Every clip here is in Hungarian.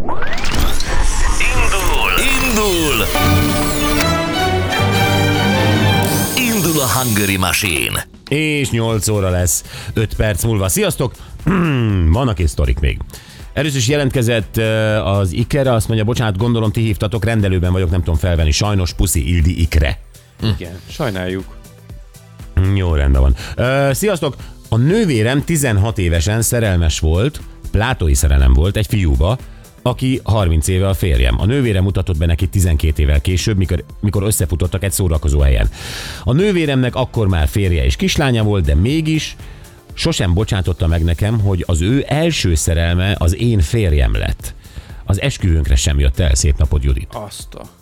Indul! Indul! Indul a Hungary Machine! És 8 óra lesz 5 perc múlva. Sziasztok! Hmm, Vannak és sztorik még. Először is jelentkezett az Ikere, azt mondja, bocsánat, gondolom ti hívtatok, rendelőben vagyok, nem tudom felvenni. Sajnos puszi Ildi Ikre. Igen, sajnáljuk. Mm, Jó, rendben van. Ö, sziasztok! A nővérem 16 évesen szerelmes volt, plátói szerelem volt egy fiúba, aki 30 éve a férjem. A nővérem mutatott be neki 12 évvel később, mikor, mikor összefutottak egy szórakozó helyen. A nővéremnek akkor már férje és kislánya volt, de mégis sosem bocsátotta meg nekem, hogy az ő első szerelme az én férjem lett. Az esküvőnkre sem jött el, szép napot Judit. Azt a...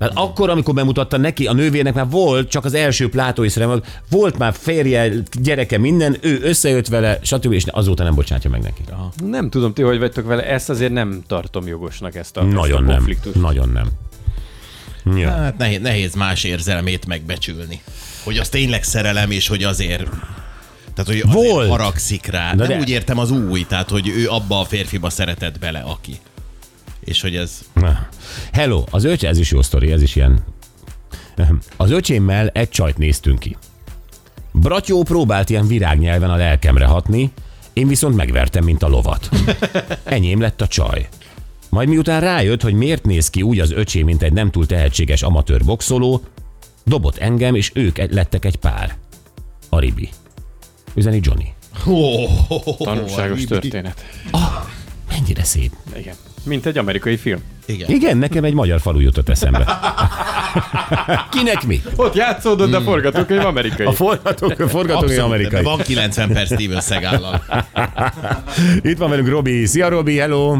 Hát akkor, amikor bemutatta neki, a nővérnek már volt, csak az első plátói szerelme, volt már férje, gyereke, minden, ő összejött vele, stb. és azóta nem bocsátja meg neki. Nem tudom, ti hogy vagytok vele, ezt azért nem tartom jogosnak, ezt a, ezt Nagyon a nem. konfliktust. Nagyon nem. Ja. Hát nehéz, nehéz más érzelmét megbecsülni. Hogy az tényleg szerelem, és hogy azért... Tehát, hogy azért Volt. haragszik rá. Na Nem de- úgy értem az új, tehát, hogy ő abba a férfiba szeretett bele, aki. És hogy ez... Hello, az öcse, ez is jó sztori, ez is ilyen. Az öcsémmel egy csajt néztünk ki. Bratyó próbált ilyen virágnyelven a lelkemre hatni, én viszont megvertem, mint a lovat. Enyém lett a csaj. Majd miután rájött, hogy miért néz ki úgy az öcsém, mint egy nem túl tehetséges amatőr boxoló, dobott engem, és ők egy- lettek egy pár. Aribi. Üzeni Johnny. Tanulságos történet. Mennyire szép. Igen. Mint egy amerikai film. Igen. Igen, nekem egy magyar falu jutott eszembe. Kinek mi? Ott játszódott, de a forgatókönyv amerikai. A forgatók, a forgatók Abszolút, amerikai. de van 90 perc Steven Seagal-lal. Itt van velünk Robi. Szia Robi, hello!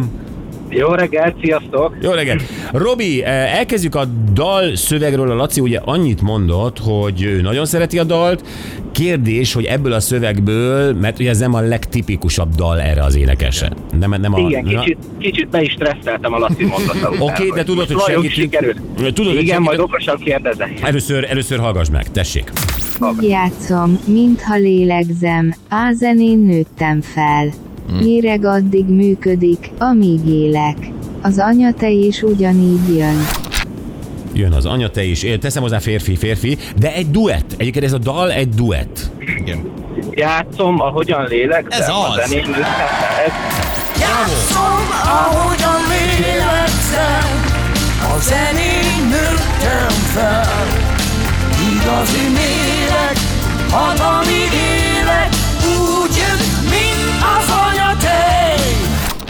Jó reggelt, sziasztok! Jó reggelt! Robi, eh, elkezdjük a dal szövegről. A Laci ugye annyit mondott, hogy ő nagyon szereti a dalt. Kérdés, hogy ebből a szövegből, mert ugye ez nem a legtipikusabb dal erre az énekesre. Nem, nem a, Igen, na- kicsit, kicsit be is stresszeltem a Laci mondata Oké, de tudod, hogy segítünk. sikerült. Tudod, hogy Igen, majd segítünk. okosan kérdezek. Először, először hallgass meg, tessék. Úgy játszom, mintha lélegzem, ázenén nőttem fel. Méreg addig működik, amíg élek. Az anyatej is ugyanígy jön. Jön az anya, te is. Én Teszem hozzá férfi, férfi, de egy duett. Egyébként ez a dal egy duett. Igen. Játszom, ahogyan lélegzem. Ez a az. zenén nőttem fel. Ez Játszom,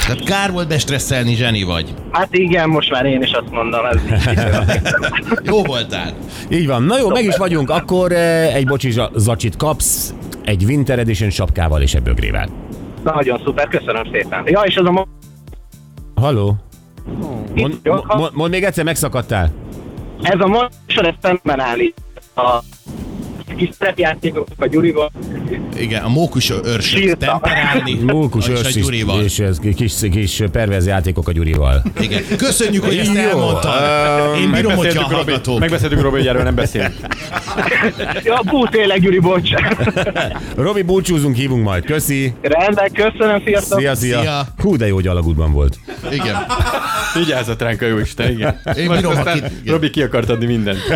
Tehát kár volt bestresszelni, Zseni vagy. Hát igen, most már én is azt mondom, ez Jó voltál. Így van. Na jó, meg is vagyunk. Akkor eh, egy bocsi zsa- zacsit kapsz, egy Winter Edition sapkával és egy bögrével. Nagyon szuper, köszönöm szépen. Ja, és az a Halló? Mond, mond, mond még egyszer, megszakadtál. ez a mosor, ez szemben állít a kis szerepjátékok a Gyurival. Igen, a mókus őrsöt temperálni. Mókus és a Gyurival. és, és kis, kis perverz játékok a Gyurival. Igen. Köszönjük, hogy ezt Jó, elmondtad. Én bírom, hogyha Robi, hallgatók. megbeszéltük, Robi, hogy erről nem beszélünk. Ja, bú, tényleg, Gyuri, bocs. Robi, búcsúzunk, hívunk majd. Köszi. Rendben, köszönöm, sziasztok. Szia, szia. Szia. Hú, de jó, hogy alagútban volt. Igen. Vigyázzat ránk a jó Isten, igen. Én Most bírom, aztán akit- igen. Robi ki akart adni mindent.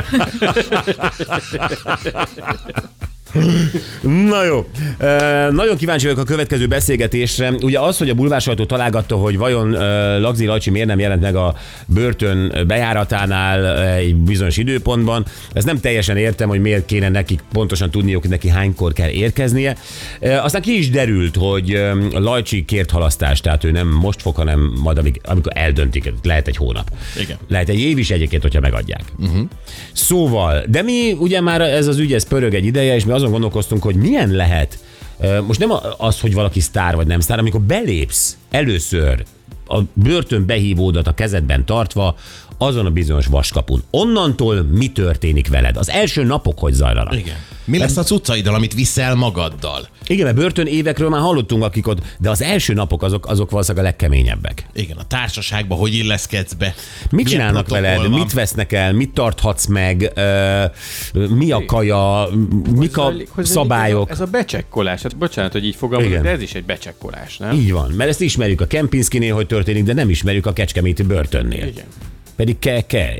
Na jó. E, nagyon kíváncsi vagyok a következő beszélgetésre. Ugye az, hogy a bulvársajtó találgatta, hogy vajon e, Lagzi Lajcsi miért nem jelent meg a börtön bejáratánál egy bizonyos időpontban, ezt nem teljesen értem, hogy miért kéne nekik pontosan tudniuk, hogy neki hánykor kell érkeznie. E, aztán ki is derült, hogy e, Lajcsi kért halasztást, tehát ő nem most fog, hanem majd amíg, amikor eldöntik, lehet egy hónap. Igen. Lehet egy év is egyébként, hogyha megadják. Uh-huh. Szóval, de mi ugye már ez az ügy, ez pörög egy ideje, és mi azon gondolkoztunk, hogy milyen lehet, most nem az, hogy valaki sztár vagy nem sztár, amikor belépsz először a börtön behívódat a kezedben tartva, azon a bizonyos vaskapun. Onnantól mi történik veled? Az első napok hogy zajlanak? Igen. Mi lesz a cuccaiddal, amit viszel magaddal? Igen, mert börtön évekről már hallottunk, akik ott, de az első napok azok, azok valószínűleg a legkeményebbek. Igen, a társaságban hogy illeszkedsz be? Mit csinálnak veled, mit vesznek el, mit tarthatsz meg, ö, mi a kaja, mik a szabályok. Ez a, ez a becsekkolás. Hát bocsánat, hogy így fogalmazok, Igen. de ez is egy becsekkolás, nem? Így van, mert ezt ismerjük a Kempinskinél, hogy történik, de nem ismerjük a Kecskeméti börtönnél. Igen. Pedig ke, ke.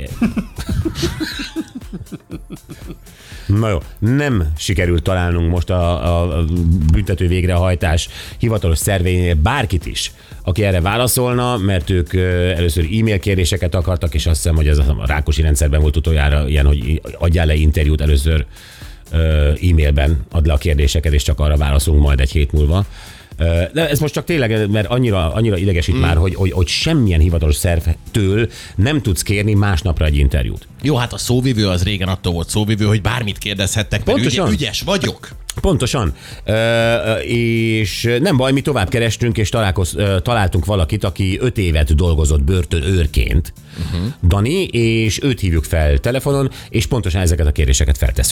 Na jó, nem sikerült találnunk most a, a, büntető végrehajtás hivatalos szervénél bárkit is, aki erre válaszolna, mert ők először e-mail kérdéseket akartak, és azt hiszem, hogy ez a Rákosi rendszerben volt utoljára ilyen, hogy adjál le interjút először e-mailben, add le a kérdéseket, és csak arra válaszolunk majd egy hét múlva. De ez most csak tényleg, mert annyira, annyira idegesít mm. már, hogy, hogy, hogy semmilyen hivatalos szervtől nem tudsz kérni másnapra egy interjút. Jó, hát a szóvivő az régen attól volt szóvivő, hogy bármit kérdezhettek, mert Pontosan. ügy, ügyes vagyok. Pontosan. Ö, és nem baj, mi tovább kerestünk, és találkoz, ö, találtunk valakit, aki öt évet dolgozott börtön őrként, uh-huh. Dani, és őt hívjuk fel telefonon, és pontosan ezeket a kérdéseket feltesz.